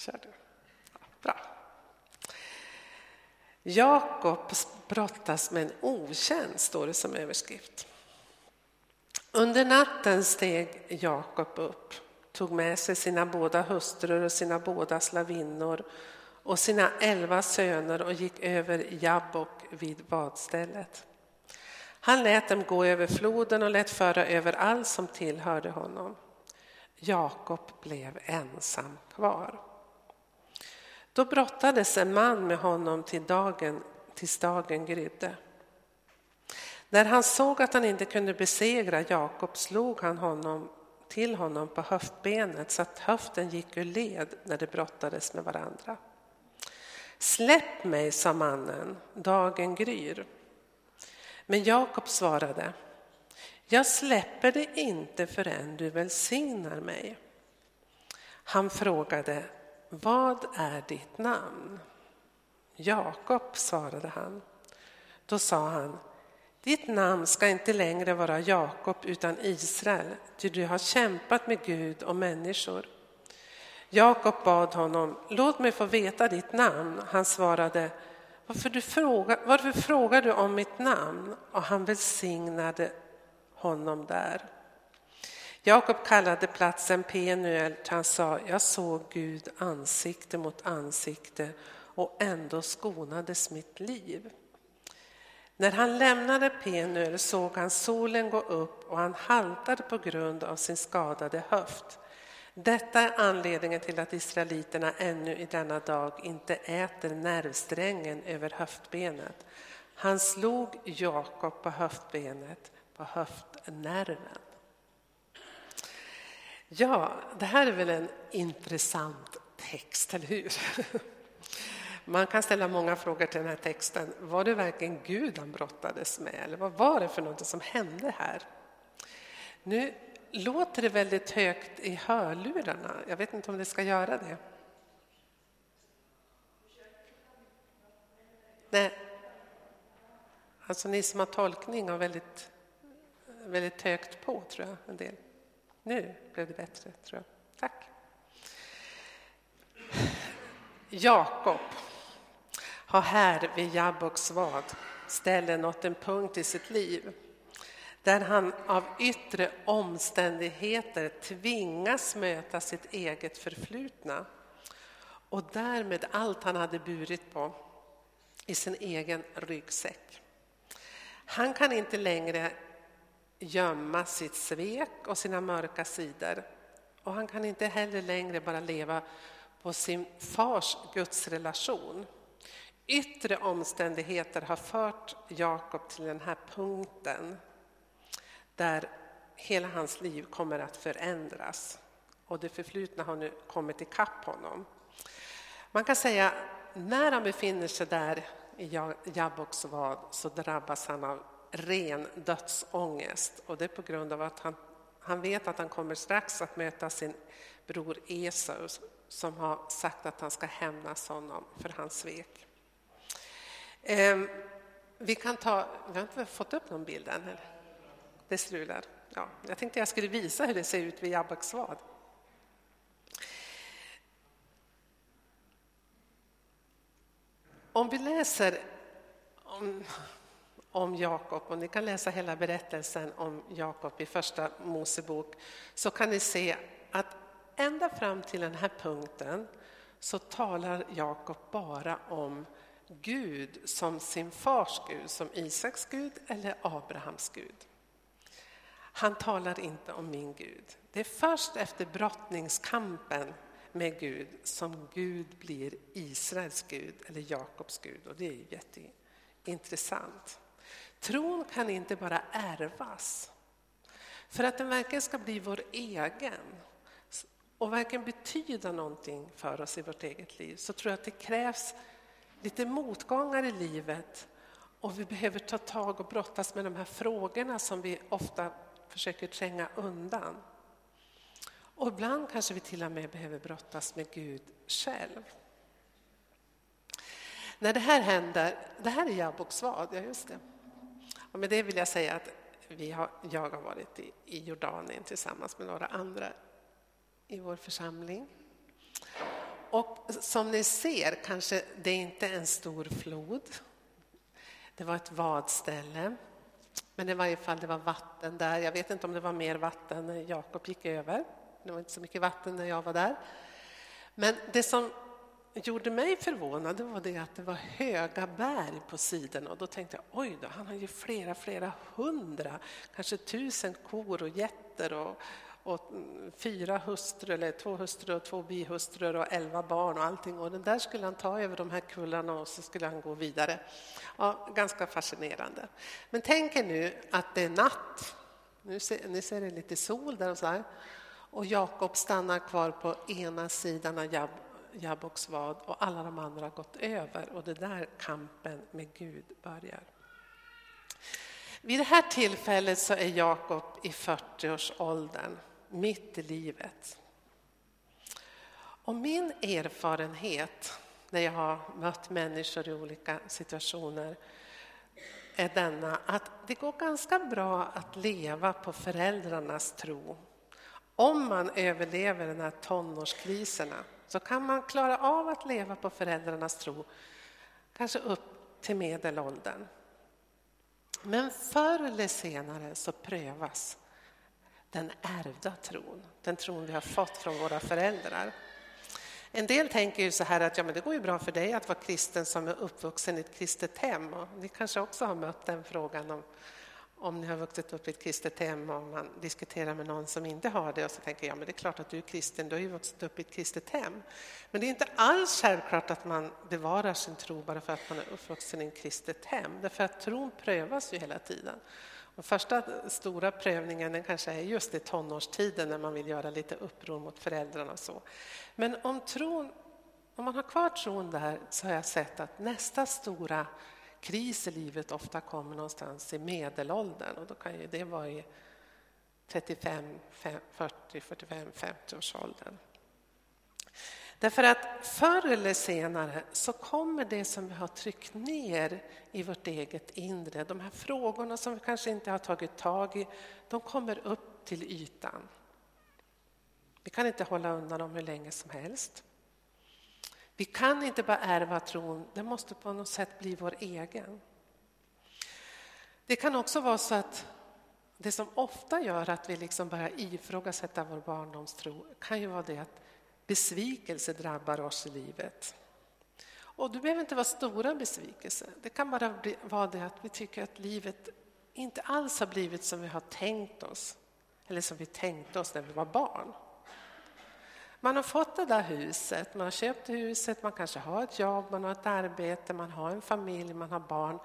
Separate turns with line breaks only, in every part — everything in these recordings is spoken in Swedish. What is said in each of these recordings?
Kör du. Bra. Jakob brottas med en okänd, står det som överskrift. Under natten steg Jakob upp, tog med sig sina båda hustrur och sina båda slavinnor och sina elva söner och gick över Jabbok vid badstället. Han lät dem gå över floden och lät föra över allt som tillhörde honom. Jakob blev ensam kvar. Då brottades en man med honom till dagen, tills dagen grydde. När han såg att han inte kunde besegra Jakob slog han honom till honom på höftbenet så att höften gick ur led när de brottades med varandra. Släpp mig, sa mannen, dagen gryr. Men Jakob svarade, jag släpper dig inte förrän du välsignar mig. Han frågade, vad är ditt namn? Jakob, svarade han. Då sa han, ditt namn ska inte längre vara Jakob utan Israel, ty du har kämpat med Gud och människor. Jakob bad honom, låt mig få veta ditt namn. Han svarade, varför, du fråga, varför frågar du om mitt namn? Och han välsignade honom där. Jakob kallade platsen Penuel, han sa, jag såg Gud ansikte mot ansikte och ändå skonades mitt liv. När han lämnade Penuel såg han solen gå upp och han haltade på grund av sin skadade höft. Detta är anledningen till att israeliterna ännu i denna dag inte äter nervsträngen över höftbenet. Han slog Jakob på höftbenet, på höftnerven. Ja, det här är väl en intressant text, eller hur? Man kan ställa många frågor till den här texten. Var det verkligen Gud han brottades med? Eller vad var det för något som hände här? Nu låter det väldigt högt i hörlurarna. Jag vet inte om det ska göra det. Nej. Alltså ni som har tolkning har väldigt, väldigt högt på, tror jag, en del. Nu blev det bättre, tror jag. Tack. Jakob har här vid Jabboks vad ställe nått en punkt i sitt liv där han av yttre omständigheter tvingas möta sitt eget förflutna och därmed allt han hade burit på i sin egen ryggsäck. Han kan inte längre gömma sitt svek och sina mörka sidor och han kan inte heller längre bara leva på sin fars gudsrelation. Yttre omständigheter har fört Jakob till den här punkten där hela hans liv kommer att förändras. Och det förflutna har nu kommit ikapp honom. Man kan säga när han befinner sig där i Jabboks vad så drabbas han av ren dödsångest. Och det är på grund av att han, han vet att han kommer strax att möta sin bror Esau som har sagt att han ska hämnas honom för hans svek. Eh, vi kan ta, vi har inte fått upp någon bild än. Eller? Det strular. Ja, jag tänkte jag skulle visa hur det ser ut vid Jabbaksvad. Om vi läser om, om Jakob, och ni kan läsa hela berättelsen om Jakob i Första Mosebok, så kan ni se att ända fram till den här punkten så talar Jakob bara om Gud som sin fars Gud, som Isaks Gud eller Abrahams Gud. Han talar inte om min Gud. Det är först efter brottningskampen med Gud som Gud blir Israels Gud eller Jakobs Gud och det är jätteintressant. Tron kan inte bara ärvas. För att den verkligen ska bli vår egen och verkligen betyda någonting för oss i vårt eget liv så tror jag att det krävs lite motgångar i livet och vi behöver ta tag och brottas med de här frågorna som vi ofta försöker tränga undan. Och ibland kanske vi till och med behöver brottas med Gud själv. När det här händer, det här är Jabboksvad, ja just det. Och med det vill jag säga att vi har, jag har varit i, i Jordanien tillsammans med några andra i vår församling. och som ni ser kanske det är inte en stor flod. Det var ett vadställe. Men i varje fall det var vatten där. Jag vet inte om det var mer vatten när Jakob gick över. Det var inte så mycket vatten när jag var där. Men det som gjorde mig förvånad var det att det var höga berg på sidorna och då tänkte jag oj då, han har ju flera, flera hundra, kanske tusen kor och getter och, och fyra hustrur, eller två hustrur och två bihustrur och elva barn och allting. Och den där skulle han ta över de här kullarna och så skulle han gå vidare. Ja, ganska fascinerande. Men tänk er nu att det är natt. Nu ser, ni ser det lite sol där och så här. Och Jakob stannar kvar på ena sidan av Jab Jabboks vad och alla de andra har gått över och det där kampen med Gud börjar. Vid det här tillfället så är Jakob i 40-årsåldern mitt i livet. Och min erfarenhet när jag har mött människor i olika situationer är denna att det går ganska bra att leva på föräldrarnas tro om man överlever de här tonårskriserna så kan man klara av att leva på föräldrarnas tro kanske upp till medelåldern. Men förr eller senare så prövas den ärvda tron, den tron vi har fått från våra föräldrar. En del tänker ju så här att ja, men det går ju bra för dig att vara kristen som är uppvuxen i ett kristet hem. Och ni kanske också har mött den frågan om, om ni har vuxit upp i ett kristet hem och man diskuterar med någon som inte har det och så tänker jag, men det är klart att du är kristen, du har ju vuxit upp i ett kristet hem. Men det är inte alls självklart att man bevarar sin tro bara för att man är uppvuxen i ett kristet hem, därför att tron prövas ju hela tiden. Den första stora prövningen den kanske är just i tonårstiden när man vill göra lite uppror mot föräldrarna och så. Men om, tron, om man har kvar tron där så har jag sett att nästa stora kris i livet ofta kommer någonstans i medelåldern och då kan ju det vara i 35, 40, 45, 50 års åldern. Därför att förr eller senare så kommer det som vi har tryckt ner i vårt eget inre, de här frågorna som vi kanske inte har tagit tag i, de kommer upp till ytan. Vi kan inte hålla undan dem hur länge som helst. Vi kan inte bara ärva tron, den måste på något sätt bli vår egen. Det kan också vara så att det som ofta gör att vi liksom börjar ifrågasätta vår barndomstro kan ju vara det att besvikelse drabbar oss i livet. Och det behöver inte vara stora besvikelser. Det kan bara vara det att vi tycker att livet inte alls har blivit som vi har tänkt oss. Eller som vi tänkte oss när vi var barn. Man har fått det där huset, man har köpt huset, man kanske har ett jobb, man har ett arbete, man har en familj, man har barn.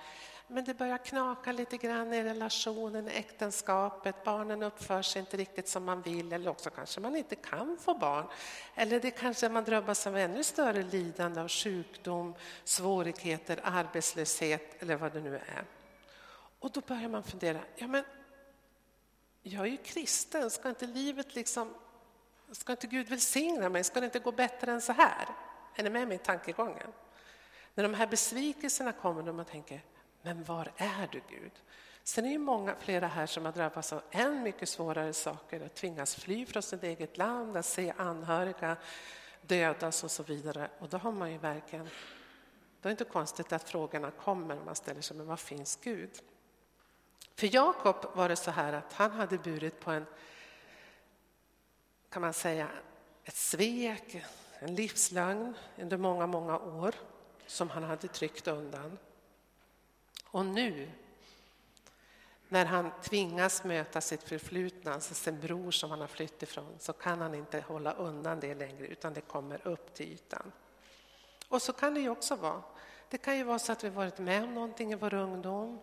Men det börjar knaka lite grann i relationen, äktenskapet. Barnen uppför sig inte riktigt som man vill eller också kanske man inte kan få barn. Eller det kanske man drabbas av ännu större lidande av sjukdom, svårigheter, arbetslöshet eller vad det nu är. Och då börjar man fundera, ja men jag är ju kristen, ska inte livet liksom Ska inte Gud välsigna mig? Ska det inte gå bättre än så här? Är ni med mig i tankegången? När de här besvikelserna kommer och man tänker, men var är du Gud? Sen är det många flera här som har drabbats av än mycket svårare saker, att tvingas fly från sitt eget land, att se anhöriga dödas och så vidare. Och då har man ju verkligen, då är det inte konstigt att frågorna kommer och man ställer sig, men var finns Gud? För Jakob var det så här att han hade burit på en kan man säga, ett svek, en livslögn under många, många år som han hade tryckt undan. Och nu, när han tvingas möta sitt förflutna, alltså sin bror som han har flytt ifrån, så kan han inte hålla undan det längre, utan det kommer upp till ytan. Och så kan det ju också vara. Det kan ju vara så att vi varit med om någonting i vår ungdom,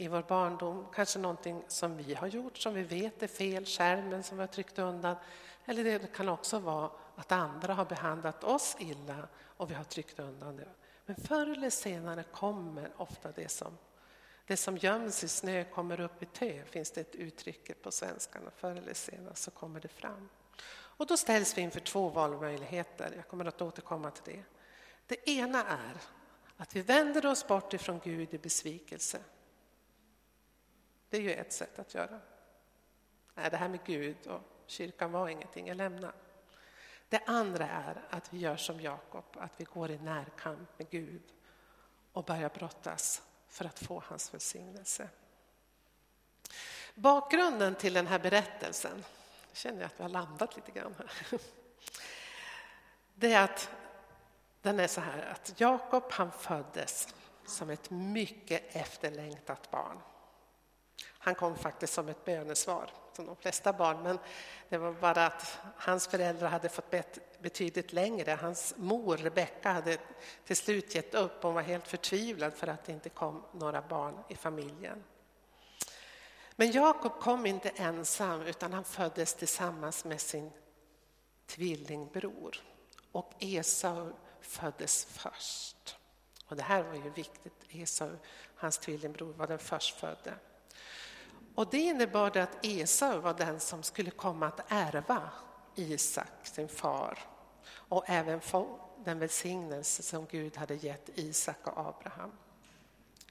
i vår barndom, kanske någonting som vi har gjort som vi vet är fel, skärmen som vi har tryckt undan. Eller det kan också vara att andra har behandlat oss illa och vi har tryckt undan det. Men förr eller senare kommer ofta det som, det som göms i snö kommer upp i tö, finns det ett uttryck på svenskarna. Förr eller senare så kommer det fram. Och då ställs vi inför två valmöjligheter. Jag kommer att återkomma till det. Det ena är att vi vänder oss bort ifrån Gud i besvikelse. Det är ju ett sätt att göra. Nej, det här med Gud och kyrkan var ingenting, jag lämnar. Det andra är att vi gör som Jakob, att vi går i närkamp med Gud och börjar brottas för att få hans välsignelse. Bakgrunden till den här berättelsen, jag känner jag att vi har landat lite grann här. Det är att den är så här att Jakob han föddes som ett mycket efterlängtat barn. Han kom faktiskt som ett bönesvar, som de flesta barn, men det var bara att hans föräldrar hade fått bett betydligt längre. Hans mor Rebecka hade till slut gett upp, hon var helt förtvivlad för att det inte kom några barn i familjen. Men Jakob kom inte ensam, utan han föddes tillsammans med sin tvillingbror. Och Esau föddes först. Och det här var ju viktigt. Esau, hans tvillingbror, var den förstfödde. Och det innebar att Esau var den som skulle komma att ärva Isak, sin far, och även få den välsignelse som Gud hade gett Isak och Abraham.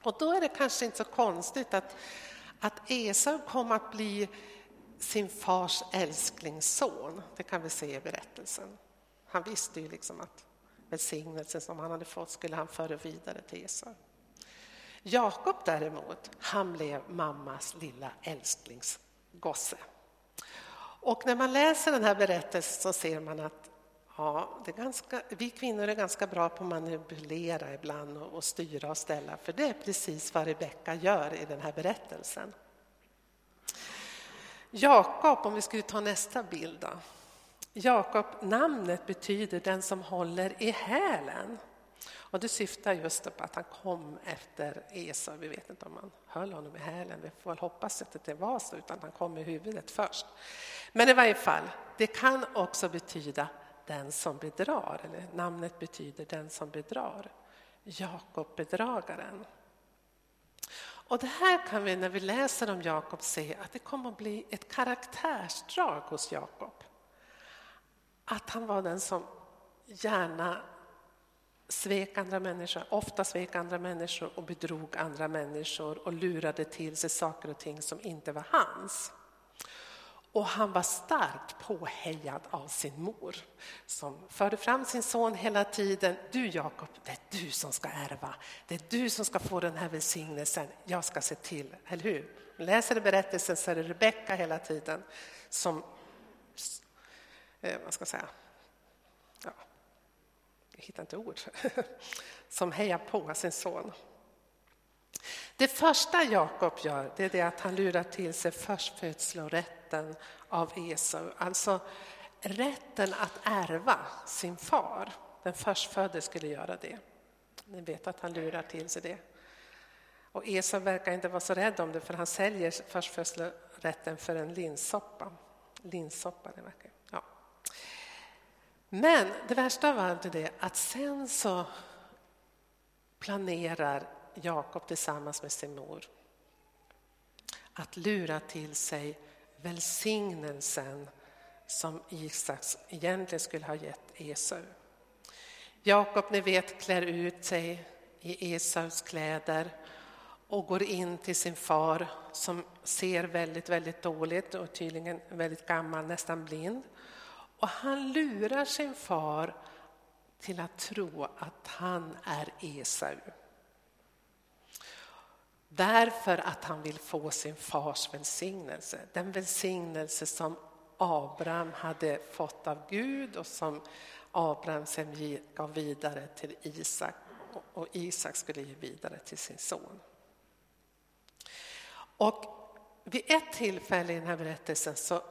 Och då är det kanske inte så konstigt att, att Esau kom att bli sin fars älsklingsson. Det kan vi se i berättelsen. Han visste ju liksom att välsignelsen som han hade fått skulle han föra vidare till Esau. Jakob däremot, han blev mammas lilla älsklingsgosse. Och när man läser den här berättelsen så ser man att ja, det är ganska, vi kvinnor är ganska bra på att manipulera ibland och, och styra och ställa, för det är precis vad Rebecka gör i den här berättelsen. Jakob, om vi skulle ta nästa bild då. Jakob, namnet betyder den som håller i hälen. Och det syftar just på att han kom efter Esau. Vi vet inte om han höll honom i hälen, vi får väl hoppas att det var så, utan han kom i huvudet först. Men i varje fall, det kan också betyda den som bedrar, eller namnet betyder den som bedrar. Jakob bedragaren. Och det här kan vi när vi läser om Jakob se att det kommer att bli ett karaktärsdrag hos Jakob. Att han var den som gärna svek andra människor, ofta svek andra människor och bedrog andra människor och lurade till sig saker och ting som inte var hans. Och han var starkt påhejad av sin mor som förde fram sin son hela tiden. Du Jakob, det är du som ska ärva. Det är du som ska få den här välsignelsen. Jag ska se till, eller hur? Läser du berättelsen så är det Rebecka hela tiden som, eh, vad ska jag säga, jag hittar inte ord, som hejar på sin son. Det första Jakob gör det är det att han lurar till sig förstfödslorätten av Esau, alltså rätten att ärva sin far. Den förstfödde skulle göra det. Ni vet att han lurar till sig det. Och Esau verkar inte vara så rädd om det för han säljer förstfödslorätten för en linssoppa. Linssoppa, det verkar. Men det värsta av allt är det att sen så planerar Jakob tillsammans med sin mor att lura till sig välsignelsen som Isak egentligen skulle ha gett Esau. Jakob, ni vet, klär ut sig i Esaus kläder och går in till sin far som ser väldigt, väldigt dåligt och tydligen väldigt gammal, nästan blind. Och han lurar sin far till att tro att han är Esau. Därför att han vill få sin fars välsignelse. Den välsignelse som Abraham hade fått av Gud och som Abraham sen gav vidare till Isak och Isak skulle ge vidare till sin son. Och vid ett tillfälle i den här berättelsen så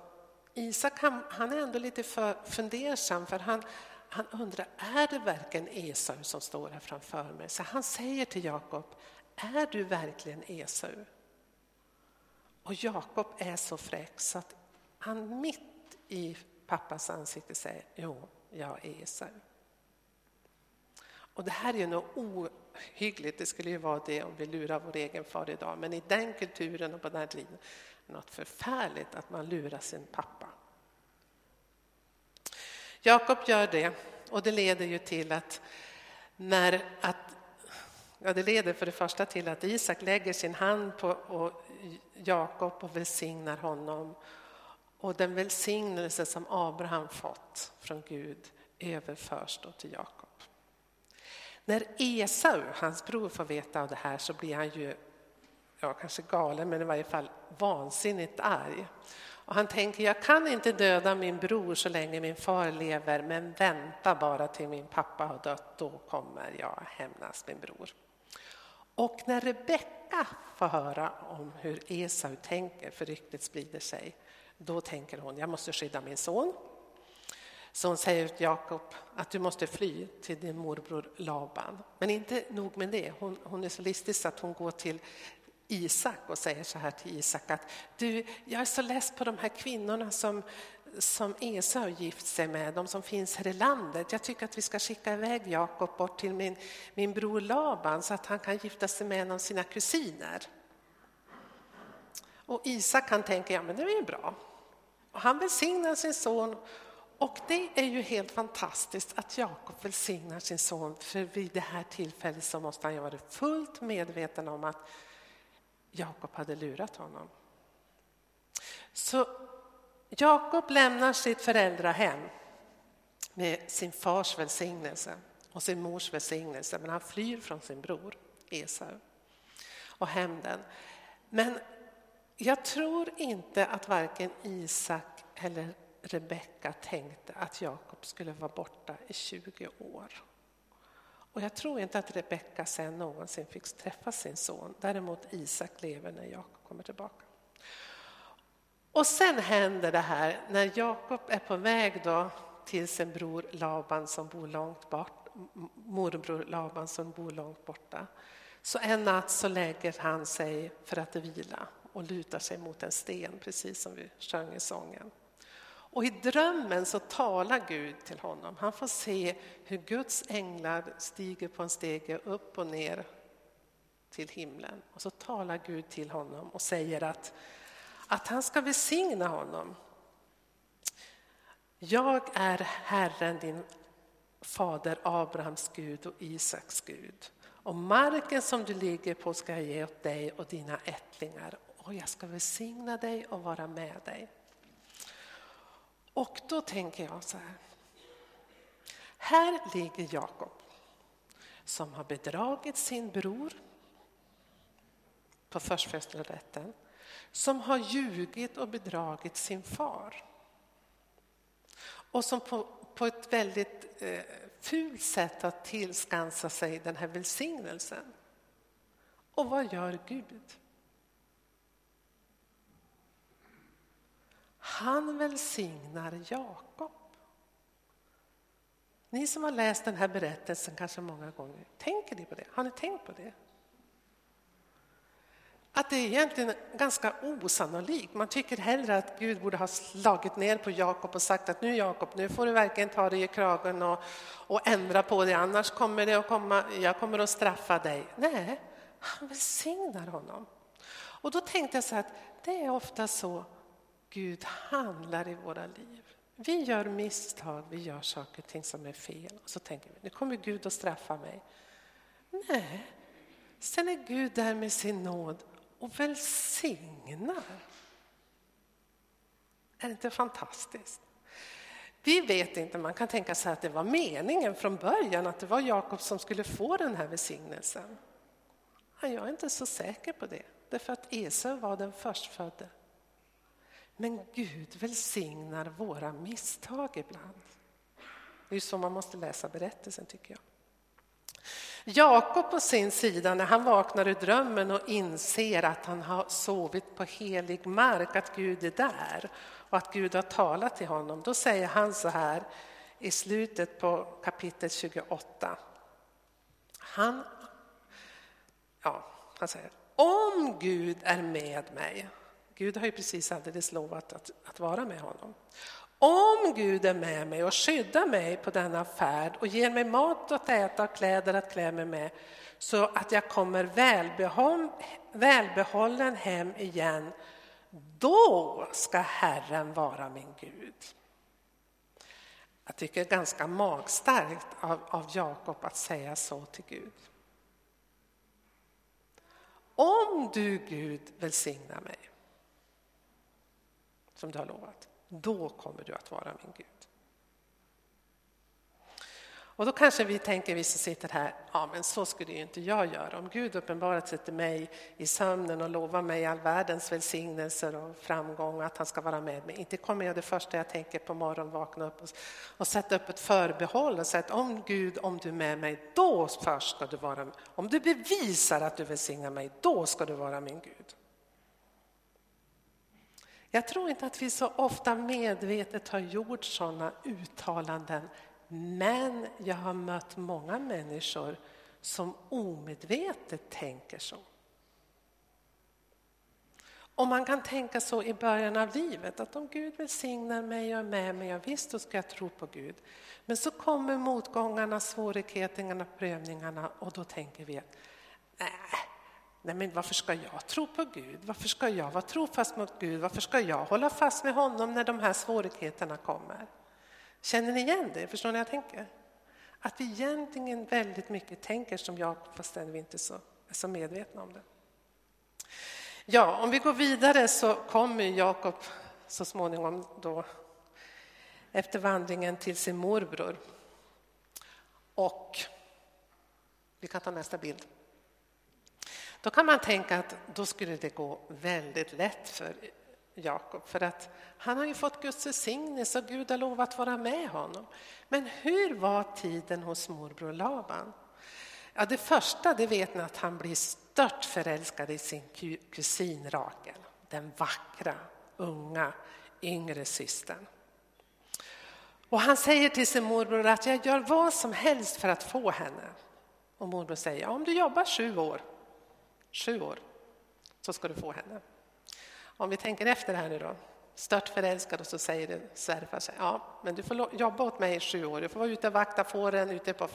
Isak han, han är ändå lite för fundersam för han, han undrar, är det verkligen Esau som står här framför mig? Så han säger till Jakob, är du verkligen Esau? Och Jakob är så fräck så att han mitt i pappas ansikte säger, jo, jag är Esau. Och det här är ju något ohyggligt, det skulle ju vara det om vi lurar vår egen far idag, men i den kulturen och på den tiden något förfärligt att man lurar sin pappa. Jakob gör det och det leder ju till att när att Ja, det leder för det första till att Isak lägger sin hand på Jakob och välsignar honom. Och den välsignelse som Abraham fått från Gud överförs då till Jakob. När Esau, hans bror, får veta av det här så blir han ju, ja kanske galen, men i varje fall vansinnigt arg. Och han tänker, jag kan inte döda min bror så länge min far lever, men vänta bara till min pappa har dött, då kommer jag hämnas min bror. Och när Rebecka får höra om hur Esau tänker, för ryktet sprider sig, då tänker hon, jag måste skydda min son. Så hon säger till Jakob att du måste fly till din morbror Laban. Men inte nog med det, hon, hon är så listig så att hon går till Isak och säger så här till Isak att du, jag är så less på de här kvinnorna som, som Esau gift sig med, de som finns här i landet. Jag tycker att vi ska skicka iväg Jakob bort till min, min bror Laban så att han kan gifta sig med en av sina kusiner. Och Isak kan tänka, ja men det är ju bra. Och han välsignar sin son och det är ju helt fantastiskt att Jakob välsignar sin son för vid det här tillfället så måste han ju vara fullt medveten om att Jakob hade lurat honom. Så Jakob lämnar sitt föräldrahem med sin fars välsignelse och sin mors välsignelse, men han flyr från sin bror Esau och hämnden. Men jag tror inte att varken Isak eller Rebecka tänkte att Jakob skulle vara borta i 20 år. Och jag tror inte att Rebecka sen någonsin fick träffa sin son. Däremot Isak lever när Jakob kommer tillbaka. Och sen händer det här när Jakob är på väg då till sin bror Laban som bor långt bort, morbror Laban som bor långt borta. Så en natt så lägger han sig för att vila och lutar sig mot en sten, precis som vi sjöng i sången. Och i drömmen så talar Gud till honom. Han får se hur Guds änglar stiger på en stege upp och ner till himlen. Och så talar Gud till honom och säger att, att han ska välsigna honom. Jag är Herren, din fader Abrahams Gud och Isaks Gud. Och marken som du ligger på ska jag ge åt dig och dina ättlingar. Och jag ska välsigna dig och vara med dig. Och då tänker jag så här. Här ligger Jakob som har bedragit sin bror på förstfödslorätten, som har ljugit och bedragit sin far och som på, på ett väldigt eh, fult sätt har tillskansat sig den här välsignelsen. Och vad gör Gud? Han välsignar Jakob. Ni som har läst den här berättelsen kanske många gånger, tänker ni på det? Har ni tänkt på det? Att det är egentligen ganska osannolikt. Man tycker hellre att Gud borde ha slagit ner på Jakob och sagt att nu Jakob, nu får du verkligen ta dig i kragen och, och ändra på det, annars kommer det att komma, jag kommer att straffa dig. Nej, han välsignar honom. Och då tänkte jag så här att det är ofta så Gud handlar i våra liv. Vi gör misstag, vi gör saker och ting som är fel. Och så tänker vi, nu kommer Gud att straffa mig. Nej, sen är Gud där med sin nåd och välsignar. Är det inte fantastiskt? Vi vet inte, man kan tänka sig att det var meningen från början att det var Jakob som skulle få den här välsignelsen. Jag är inte så säker på det, därför att Esau var den förstfödde. Men Gud välsignar våra misstag ibland. Det är så man måste läsa berättelsen tycker jag. Jakob på sin sida, när han vaknar ur drömmen och inser att han har sovit på helig mark, att Gud är där och att Gud har talat till honom, då säger han så här i slutet på kapitel 28. Han, ja, han säger, om Gud är med mig Gud har ju precis alldeles lovat att, att vara med honom. Om Gud är med mig och skyddar mig på denna färd och ger mig mat att äta och kläder att klä mig med så att jag kommer välbehåll, välbehållen hem igen, då ska Herren vara min Gud. Jag tycker det är ganska magstarkt av, av Jakob att säga så till Gud. Om du Gud välsignar mig som du har lovat, då kommer du att vara min Gud. Och då kanske vi tänker, vi som sitter här, ja men så skulle ju inte jag göra. Om Gud uppenbarat sig till mig i sömnen och lovar mig all världens välsignelser och framgång och att han ska vara med mig. Inte kommer jag det första jag tänker på morgonen, vakna upp och, och sätta upp ett förbehåll och säga att om Gud, om du är med mig, då först ska du vara Om du bevisar att du välsignar mig, då ska du vara min Gud. Jag tror inte att vi så ofta medvetet har gjort sådana uttalanden men jag har mött många människor som omedvetet tänker så. Och man kan tänka så i början av livet, att om Gud välsignar mig och är med mig, ja, visst då ska jag tro på Gud. Men så kommer motgångarna, svårigheterna, prövningarna och då tänker vi att nej, nej men varför ska jag tro på Gud? Varför ska jag vara trofast mot Gud? Varför ska jag hålla fast med honom när de här svårigheterna kommer? Känner ni igen det? Förstår ni vad jag tänker? Att vi egentligen väldigt mycket tänker som jag, fast vi inte så, är så medvetna om det. Ja, om vi går vidare så kommer Jakob så småningom då efter vandringen till sin morbror. Och vi kan ta nästa bild. Då kan man tänka att då skulle det gå väldigt lätt för Jakob för att han har ju fått Guds välsignelse och Gud har lovat vara med honom. Men hur var tiden hos morbror Laban? Ja, det första det vet ni att han blir stört förälskad i sin kusin Rakel, den vackra, unga, yngre systern. Och han säger till sin morbror att jag gör vad som helst för att få henne. Och morbror säger, ja, om du jobbar sju år, sju år, så ska du få henne. Om vi tänker efter här nu då. Stört förälskad och så säger din svärfar sig, ja, men du får jobba åt mig i sju år. Du får vara ute och vakta fåren ute på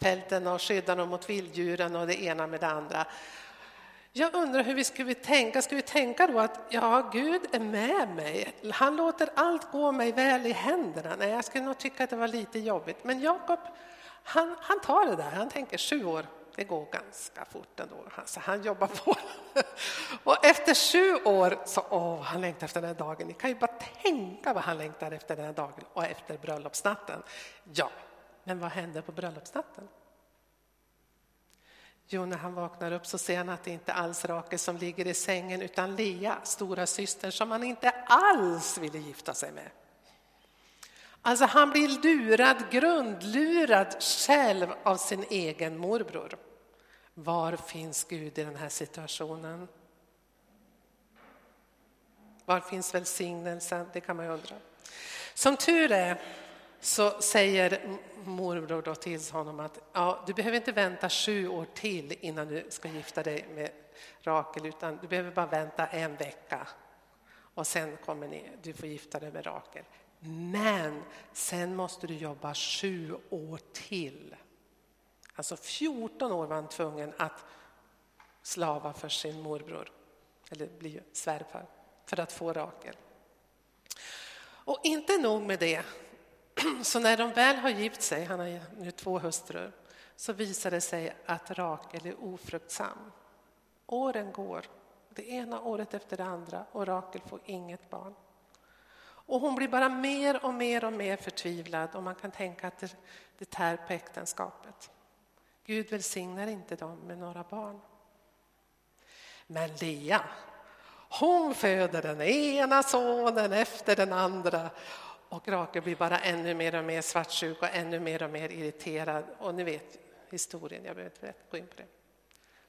fälten och skydda dem mot vilddjuren och det ena med det andra. Jag undrar hur vi skulle tänka. skulle vi tänka då att ja, Gud är med mig? Han låter allt gå mig väl i händerna. Nej, jag skulle nog tycka att det var lite jobbigt. Men Jakob, han, han tar det där. Han tänker sju år, det går ganska fort ändå. Så han jobbar på. Och efter sju år så, åh, han längtar efter den här dagen. Ni kan ju bara tänka vad han längtar efter den här dagen och efter bröllopsnatten. Ja, men vad händer på bröllopsnatten? Jo, när han vaknar upp så ser han att det inte alls Rakel som ligger i sängen utan Lea, stora systern som han inte alls ville gifta sig med. Alltså han blir lurad, grundlurad själv av sin egen morbror. Var finns Gud i den här situationen? Var finns välsignelsen? Det kan man ju undra. Som tur är så säger morbror då till honom att ja, du behöver inte vänta sju år till innan du ska gifta dig med Rakel utan du behöver bara vänta en vecka och sen kommer ni, du får gifta dig med Rakel. Men sen måste du jobba sju år till. Alltså 14 år var han tvungen att slava för sin morbror, eller bli svärfar, för att få Rakel. Och inte nog med det, så när de väl har gift sig, han har nu två hustrur, så visar det sig att Rakel är ofruktsam. Åren går, det ena året efter det andra och Rakel får inget barn. Och hon blir bara mer och mer och mer förtvivlad och man kan tänka att det, det tär på äktenskapet. Gud välsignar inte dem med några barn. Men Lea, hon föder den ena sonen efter den andra och Rakel blir bara ännu mer och mer svartsjuk och ännu mer och mer irriterad. Och ni vet historien, jag behöver inte gå in på det.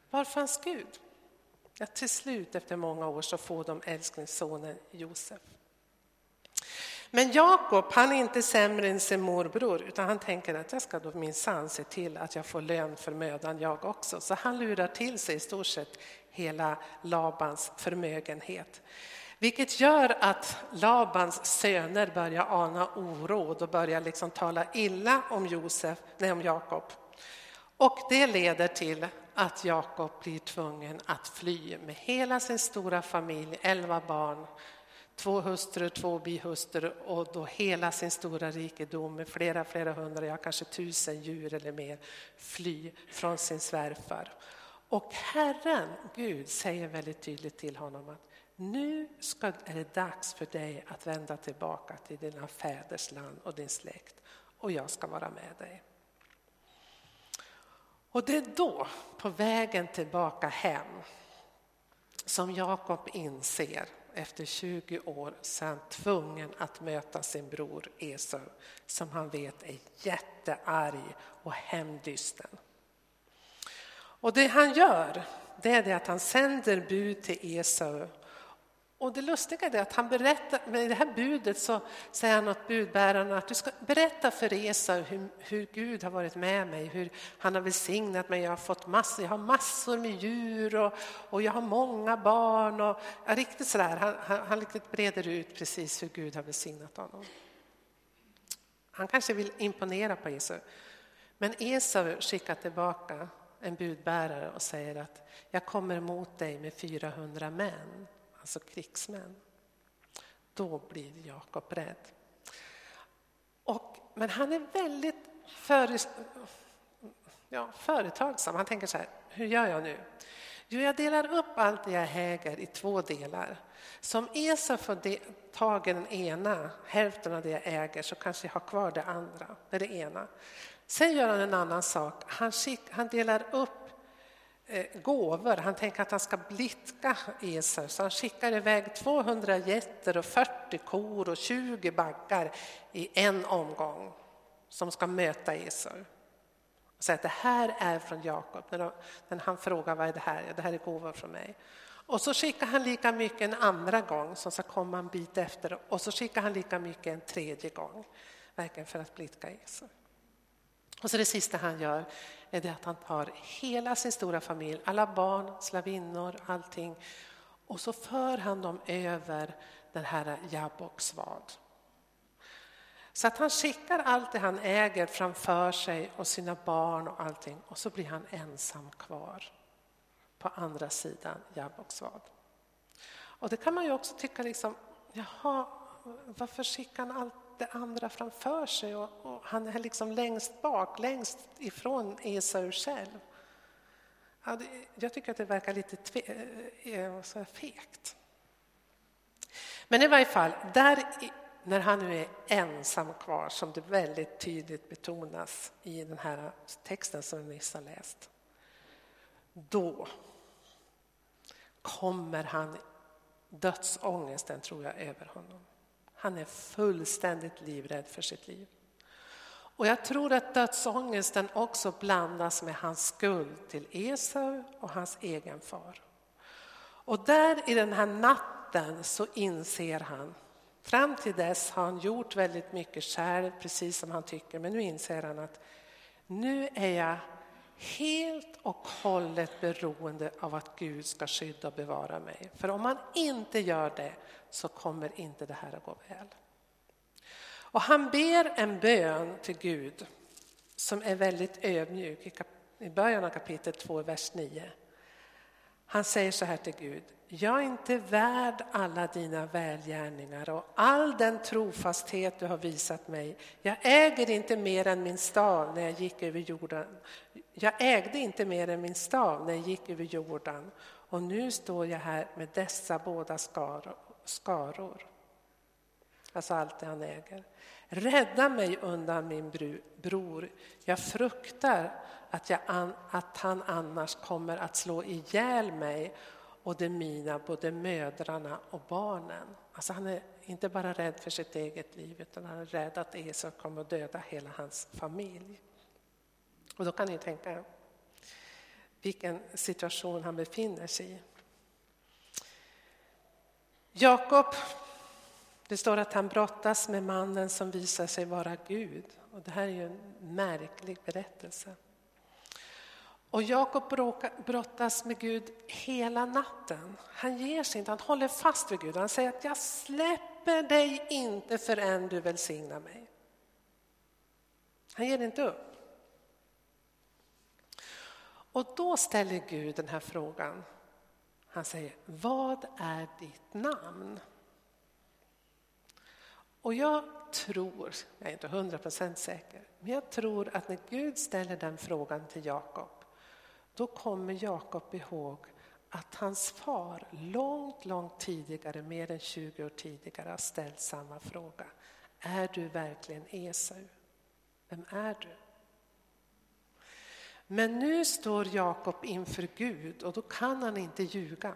Var fanns Gud? Ja, till slut efter många år så får de älsklingssonen Josef. Men Jakob, han är inte sämre än sin morbror, utan han tänker att jag ska då minsann se till att jag får lön för mödan jag också. Så han lurar till sig i stort sett hela Labans förmögenhet. Vilket gör att Labans söner börjar ana oråd och börjar liksom tala illa om, Josef, nej, om Jakob. Och det leder till att Jakob blir tvungen att fly med hela sin stora familj, elva barn, två hustrur, två bihustrur och då hela sin stora rikedom med flera, flera hundra, ja kanske tusen djur eller mer fly från sin svärfar. Och Herren, Gud, säger väldigt tydligt till honom att nu ska, är det dags för dig att vända tillbaka till dina fäders land och din släkt och jag ska vara med dig. Och det är då, på vägen tillbaka hem, som Jakob inser efter 20 år sedan tvungen att möta sin bror Esau som han vet är jättearg och hämndlysten. Och det han gör det är det att han sänder bud till Esau och det lustiga är att han berättar, med det här budet så säger han åt budbäraren att du ska berätta för Esau hur, hur, Gud har varit med mig, hur han har välsignat mig, jag har fått massor, jag har massor med djur och, och jag har många barn. Och, ja, riktigt sådär, han, han, han riktigt breder ut precis hur Gud har välsignat honom. Han kanske vill imponera på Esau. Men Esau skickar tillbaka en budbärare och säger att jag kommer emot dig med 400 män alltså krigsmän. Då blir Jakob rädd. Och, men han är väldigt för, ja, företagsam. Han tänker så här, hur gör jag nu? Jo, jag delar upp allt det jag äger i två delar. Så om Esau får tag i den ena, hälften av det jag äger, så kanske jag har kvar det andra. Det är det ena. Sen gör han en annan sak. Han, skick, han delar upp Eh, gåvor. Han tänker att han ska blidka Esau, så han skickar iväg 200 getter och 40 kor och 20 baggar i en omgång som ska möta Esau. Och säger att det här är från Jakob. När han frågar vad är det här? Ja, det här är gåvor från mig. Och så skickar han lika mycket en andra gång som ska komma en bit efter och så skickar han lika mycket en tredje gång. Verkligen för att blidka Esau. Och så det sista han gör är det att han tar hela sin stora familj, alla barn, slavinnor, allting och så för han dem över den här Jabboks vad. Så att han skickar allt det han äger framför sig och sina barn och allting och så blir han ensam kvar på andra sidan Jabboks vad. Och det kan man ju också tycka liksom, jaha, varför skickar han allt det andra framför sig och, och han är liksom längst bak, längst ifrån Esau själv. Ja, det, jag tycker att det verkar lite tve, eh, eh, så fegt. Men i varje fall, där, när han nu är ensam kvar, som det väldigt tydligt betonas i den här texten som vi nyss har läst. Då kommer han dödsångesten, tror jag, över honom. Han är fullständigt livrädd för sitt liv. Och jag tror att dödsångesten också blandas med hans skuld till Esau och hans egen far. Och där i den här natten så inser han, fram till dess har han gjort väldigt mycket själv, precis som han tycker, men nu inser han att nu är jag helt och hållet beroende av att Gud ska skydda och bevara mig. För om han inte gör det så kommer inte det här att gå väl. Och han ber en bön till Gud som är väldigt ödmjuk i början av kapitel 2, vers 9. Han säger så här till Gud, jag är inte värd alla dina välgärningar och all den trofasthet du har visat mig. Jag äger inte mer än min stav när jag gick över jorden. Jag ägde inte mer än min stav när jag gick över jorden och nu står jag här med dessa båda skaror. Alltså allt det han äger. Rädda mig undan min bror. Jag fruktar att, jag, att han annars kommer att slå ihjäl mig och de mina, både mödrarna och barnen. Alltså han är inte bara rädd för sitt eget liv utan han är rädd att Esau kommer att döda hela hans familj. Och då kan ni tänka vilken situation han befinner sig i. Jakob, det står att han brottas med mannen som visar sig vara Gud. Och det här är ju en märklig berättelse. Och Jakob brottas med Gud hela natten. Han ger sig inte, han håller fast vid Gud. Han säger att jag släpper dig inte förrän du välsignar mig. Han ger inte upp. Och då ställer Gud den här frågan han säger, vad är ditt namn? Och jag tror, jag är inte hundra procent säker, men jag tror att när Gud ställer den frågan till Jakob, då kommer Jakob ihåg att hans far långt, långt tidigare, mer än 20 år tidigare, har ställt samma fråga. Är du verkligen Esau? Vem är du? Men nu står Jakob inför Gud och då kan han inte ljuga.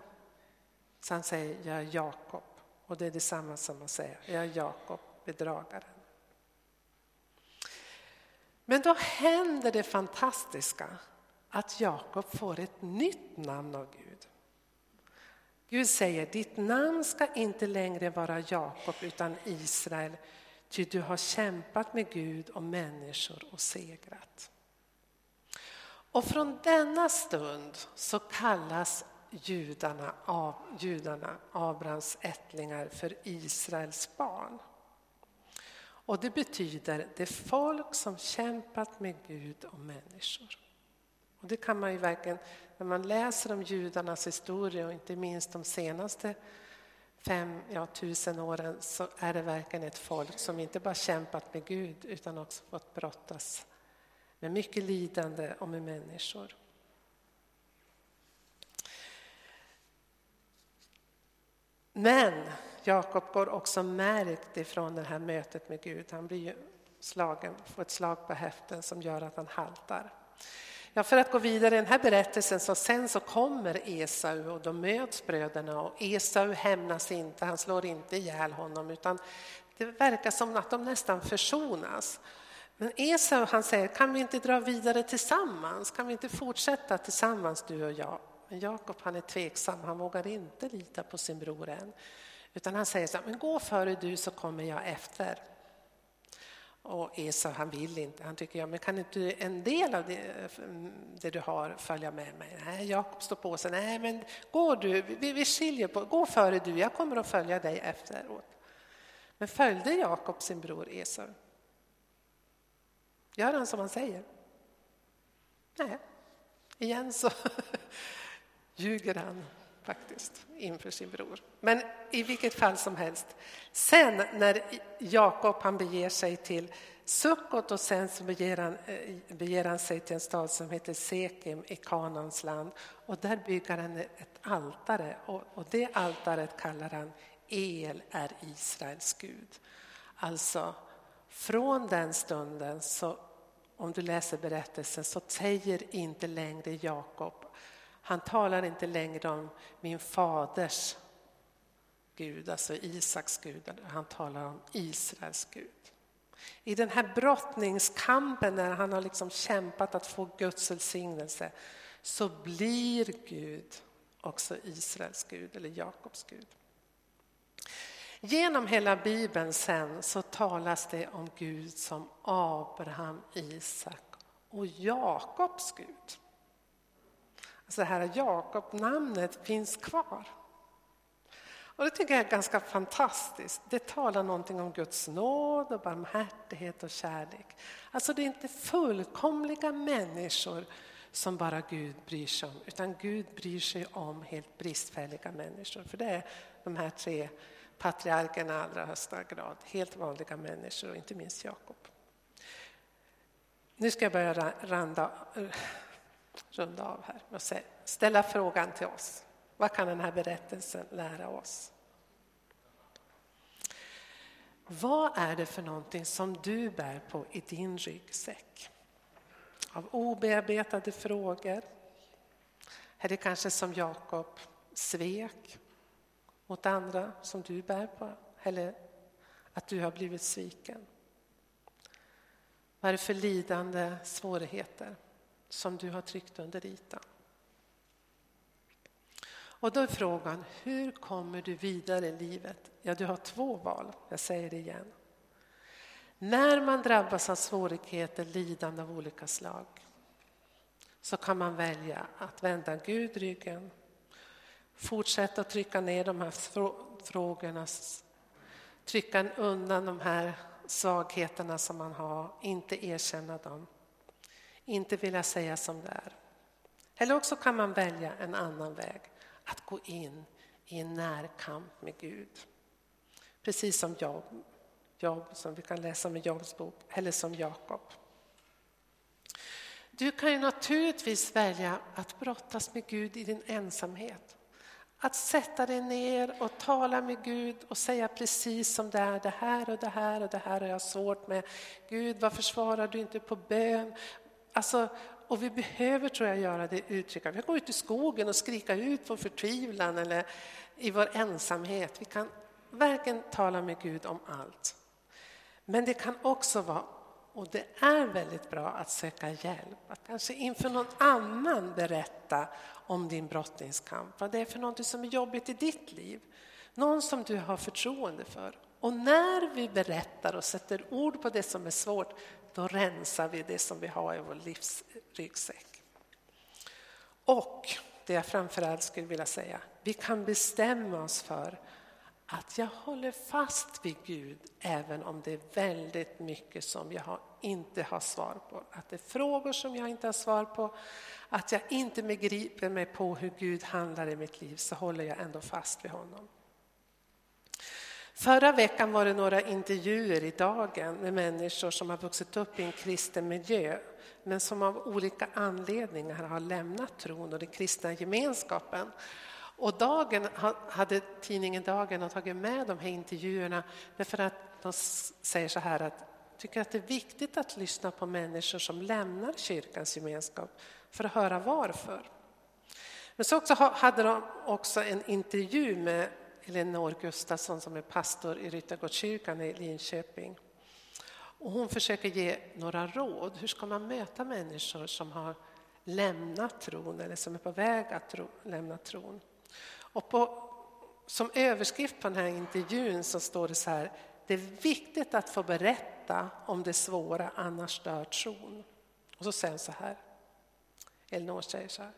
Så han säger, jag är Jakob. Och det är detsamma som att säga, jag är Jakob, bedragaren. Men då händer det fantastiska att Jakob får ett nytt namn av Gud. Gud säger, ditt namn ska inte längre vara Jakob utan Israel, ty du har kämpat med Gud och människor och segrat. Och från denna stund så kallas judarna, av, judarna Abrahams ättlingar för Israels barn. Och det betyder det folk som kämpat med Gud och människor. Och det kan man ju verkligen, när man läser om judarnas historia och inte minst de senaste fem, ja, tusen åren så är det verkligen ett folk som inte bara kämpat med Gud utan också fått brottas med mycket lidande och med människor. Men Jakob går också märkt ifrån det här mötet med Gud. Han blir slagen, får ett slag på häften som gör att han haltar. Ja, för att gå vidare i den här berättelsen så sen så kommer Esau och då möts bröderna och Esau hämnas inte, han slår inte ihjäl honom utan det verkar som att de nästan försonas. Men Esau han säger, kan vi inte dra vidare tillsammans? Kan vi inte fortsätta tillsammans du och jag? Men Jakob han är tveksam, han vågar inte lita på sin bror än. Utan han säger så här, men gå före du så kommer jag efter. Och Esau han vill inte, han tycker ja, men kan inte en del av det, det du har följa med mig? Nej, Jakob står på sig, nej men gå du, vi, vi skiljer på, gå före du, jag kommer att följa dig efteråt. Men följde Jakob sin bror Esau? Gör han som han säger? Nej, igen så ljuger han faktiskt inför sin bror. Men i vilket fall som helst. Sen när Jakob han beger sig till Sukkot och sen så beger han, eh, beger han sig till en stad som heter Sekim i Kanans land och där bygger han ett altare och, och det altaret kallar han El är Israels Gud. Alltså från den stunden så om du läser berättelsen så säger inte längre Jakob han talar inte längre om min faders Gud, alltså Isaks Gud, han talar om Israels Gud. I den här brottningskampen när han har liksom kämpat att få Guds välsignelse så blir Gud också Israels Gud eller Jakobs Gud. Genom hela Bibeln sen så talas det om Gud som Abraham, Isak och Jakobs Gud. Alltså det här Jakob-namnet finns kvar. Och det tycker jag är ganska fantastiskt. Det talar någonting om Guds nåd och barmhärtighet och kärlek. Alltså det är inte fullkomliga människor som bara Gud bryr sig om, utan Gud bryr sig om helt bristfälliga människor. För det är de här tre patriarkerna i allra högsta grad, helt vanliga människor och inte minst Jakob. Nu ska jag börja randa, eh, runda av här och ställa frågan till oss. Vad kan den här berättelsen lära oss? Vad är det för någonting som du bär på i din ryggsäck? Av obearbetade frågor? Är det kanske som Jakob svek mot andra som du bär på? Eller att du har blivit sviken? Vad är det för lidande, svårigheter? som du har tryckt under ytan. Och då är frågan, hur kommer du vidare i livet? Ja, du har två val, jag säger det igen. När man drabbas av svårigheter, lidande av olika slag, så kan man välja att vända Gud ryggen, fortsätta att trycka ner de här frågorna, trycka undan de här svagheterna som man har, inte erkänna dem inte vilja säga som det är. Eller också kan man välja en annan väg, att gå in i en närkamp med Gud. Precis som Job, Job som vi kan läsa om i Jobs bok, eller som Jakob. Du kan ju naturligtvis välja att brottas med Gud i din ensamhet. Att sätta dig ner och tala med Gud och säga precis som det är, det här och det här och det här har jag svårt med. Gud, varför svarar du inte på bön? Alltså, och vi behöver, tror jag, göra det uttrycket. Vi kan gå ut i skogen och skrika ut vår förtvivlan eller i vår ensamhet. Vi kan verkligen tala med Gud om allt. Men det kan också vara, och det är väldigt bra att söka hjälp, att kanske inför någon annan berätta om din brottningskamp, vad det är för något som är jobbigt i ditt liv. Någon som du har förtroende för. Och när vi berättar och sätter ord på det som är svårt, då rensar vi det som vi har i vår livsryggsäck. Och det jag framförallt skulle vilja säga, vi kan bestämma oss för att jag håller fast vid Gud även om det är väldigt mycket som jag inte har svar på. Att det är frågor som jag inte har svar på, att jag inte begriper mig på hur Gud handlar i mitt liv så håller jag ändå fast vid honom. Förra veckan var det några intervjuer i Dagen med människor som har vuxit upp i en kristen miljö men som av olika anledningar har lämnat tron och den kristna gemenskapen. Och Dagen hade tidningen Dagen tagit med de här intervjuerna därför att de säger så här att tycker att det är viktigt att lyssna på människor som lämnar kyrkans gemenskap för att höra varför. Men så också hade de också en intervju med Elinor Gustafsson som är pastor i Ryttargårdskyrkan i Linköping. Och hon försöker ge några råd. Hur ska man möta människor som har lämnat tron eller som är på väg att tro, lämna tron? Och på, som överskrift på den här intervjun så står det så här. Det är viktigt att få berätta om det svåra, annars dör tron. Och så säger så här. Elinor säger så här.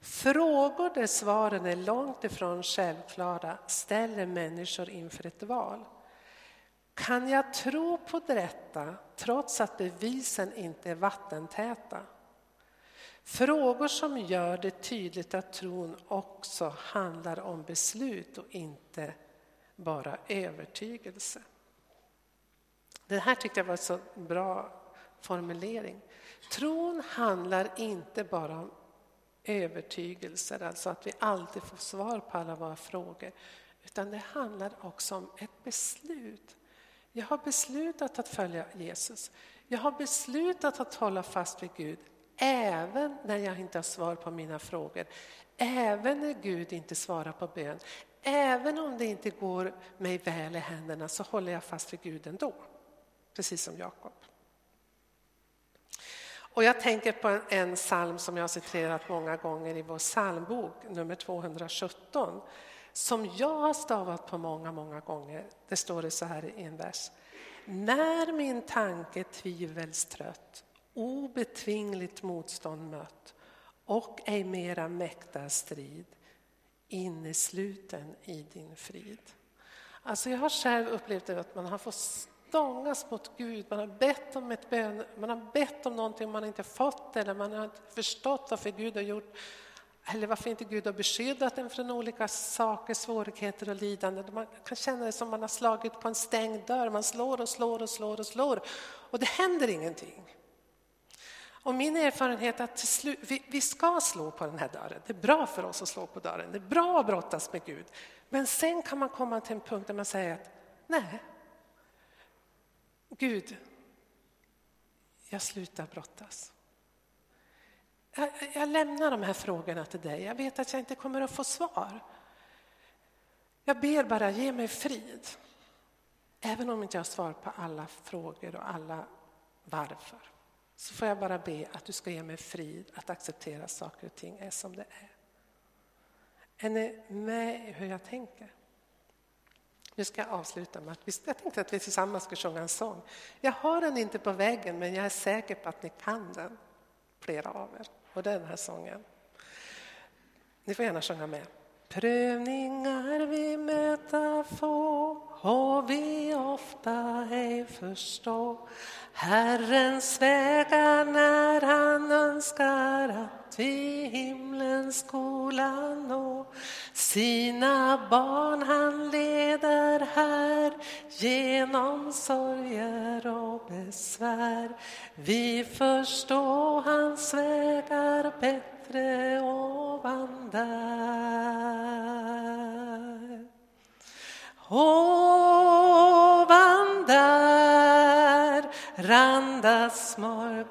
Frågor där svaren är långt ifrån självklara ställer människor inför ett val. Kan jag tro på detta trots att bevisen inte är vattentäta? Frågor som gör det tydligt att tron också handlar om beslut och inte bara övertygelse. Det här tyckte jag var en så bra formulering. Tron handlar inte bara om övertygelser, alltså att vi alltid får svar på alla våra frågor. Utan det handlar också om ett beslut. Jag har beslutat att följa Jesus. Jag har beslutat att hålla fast vid Gud även när jag inte har svar på mina frågor. Även när Gud inte svarar på bön. Även om det inte går mig väl i händerna så håller jag fast vid Gud ändå. Precis som Jakob. Och jag tänker på en, en psalm som jag har citerat många gånger i vår psalmbok, nummer 217, som jag har stavat på många, många gånger. Det står det så här i en vers. När min tanke tvivelstrött, obetvingligt motstånd mött och ej mera mäktar strid, innesluten i din frid. Alltså jag har själv upplevt att man har fått stångas mot Gud. Man har bett om ett bön, man har bett om någonting man inte fått eller man har inte förstått varför Gud har gjort eller varför inte Gud har beskyddat en från olika saker, svårigheter och lidande. Man kan känna det som man har slagit på en stängd dörr. Man slår och slår och slår och slår och det händer ingenting. Och min erfarenhet är att slut, vi, vi, ska slå på den här dörren. Det är bra för oss att slå på dörren. Det är bra att brottas med Gud. Men sen kan man komma till en punkt där man säger att nej, Gud, jag slutar brottas. Jag, jag lämnar de här frågorna till dig. Jag vet att jag inte kommer att få svar. Jag ber bara, ge mig frid. Även om inte jag har svar på alla frågor och alla varför så får jag bara be att du ska ge mig frid att acceptera saker och ting är som det är. Är ni med i hur jag tänker? Nu ska jag avsluta med att vi, jag tänkte att vi tillsammans ska sjunga en sång. Jag har den inte på väggen, men jag är säker på att ni kan den, flera av er. Och det är den här sången. Ni får gärna sjunga med. Prövningar vi möta få och vi ofta ej förstå Herrens vägar när han önskar att vi himlen skola nå Sina barn han leder här genom sorger och besvär. Vi förstår hans vägar bättre ovan där. Oh, randas morgonen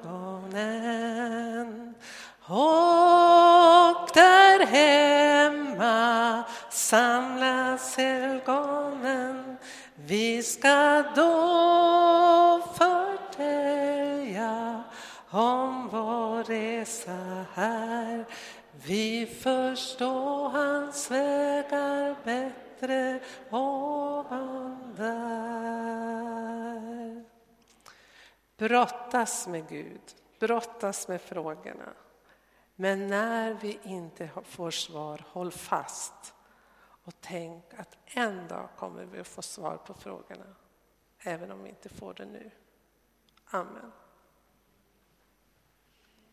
och där hemma samlas helgonen. Vi ska då förtälja om vår resa här. Vi förstår hans vägar bättre och där Brottas med Gud, brottas med frågorna. Men när vi inte får svar, håll fast och tänk att en dag kommer vi att få svar på frågorna, även om vi inte får det nu. Amen.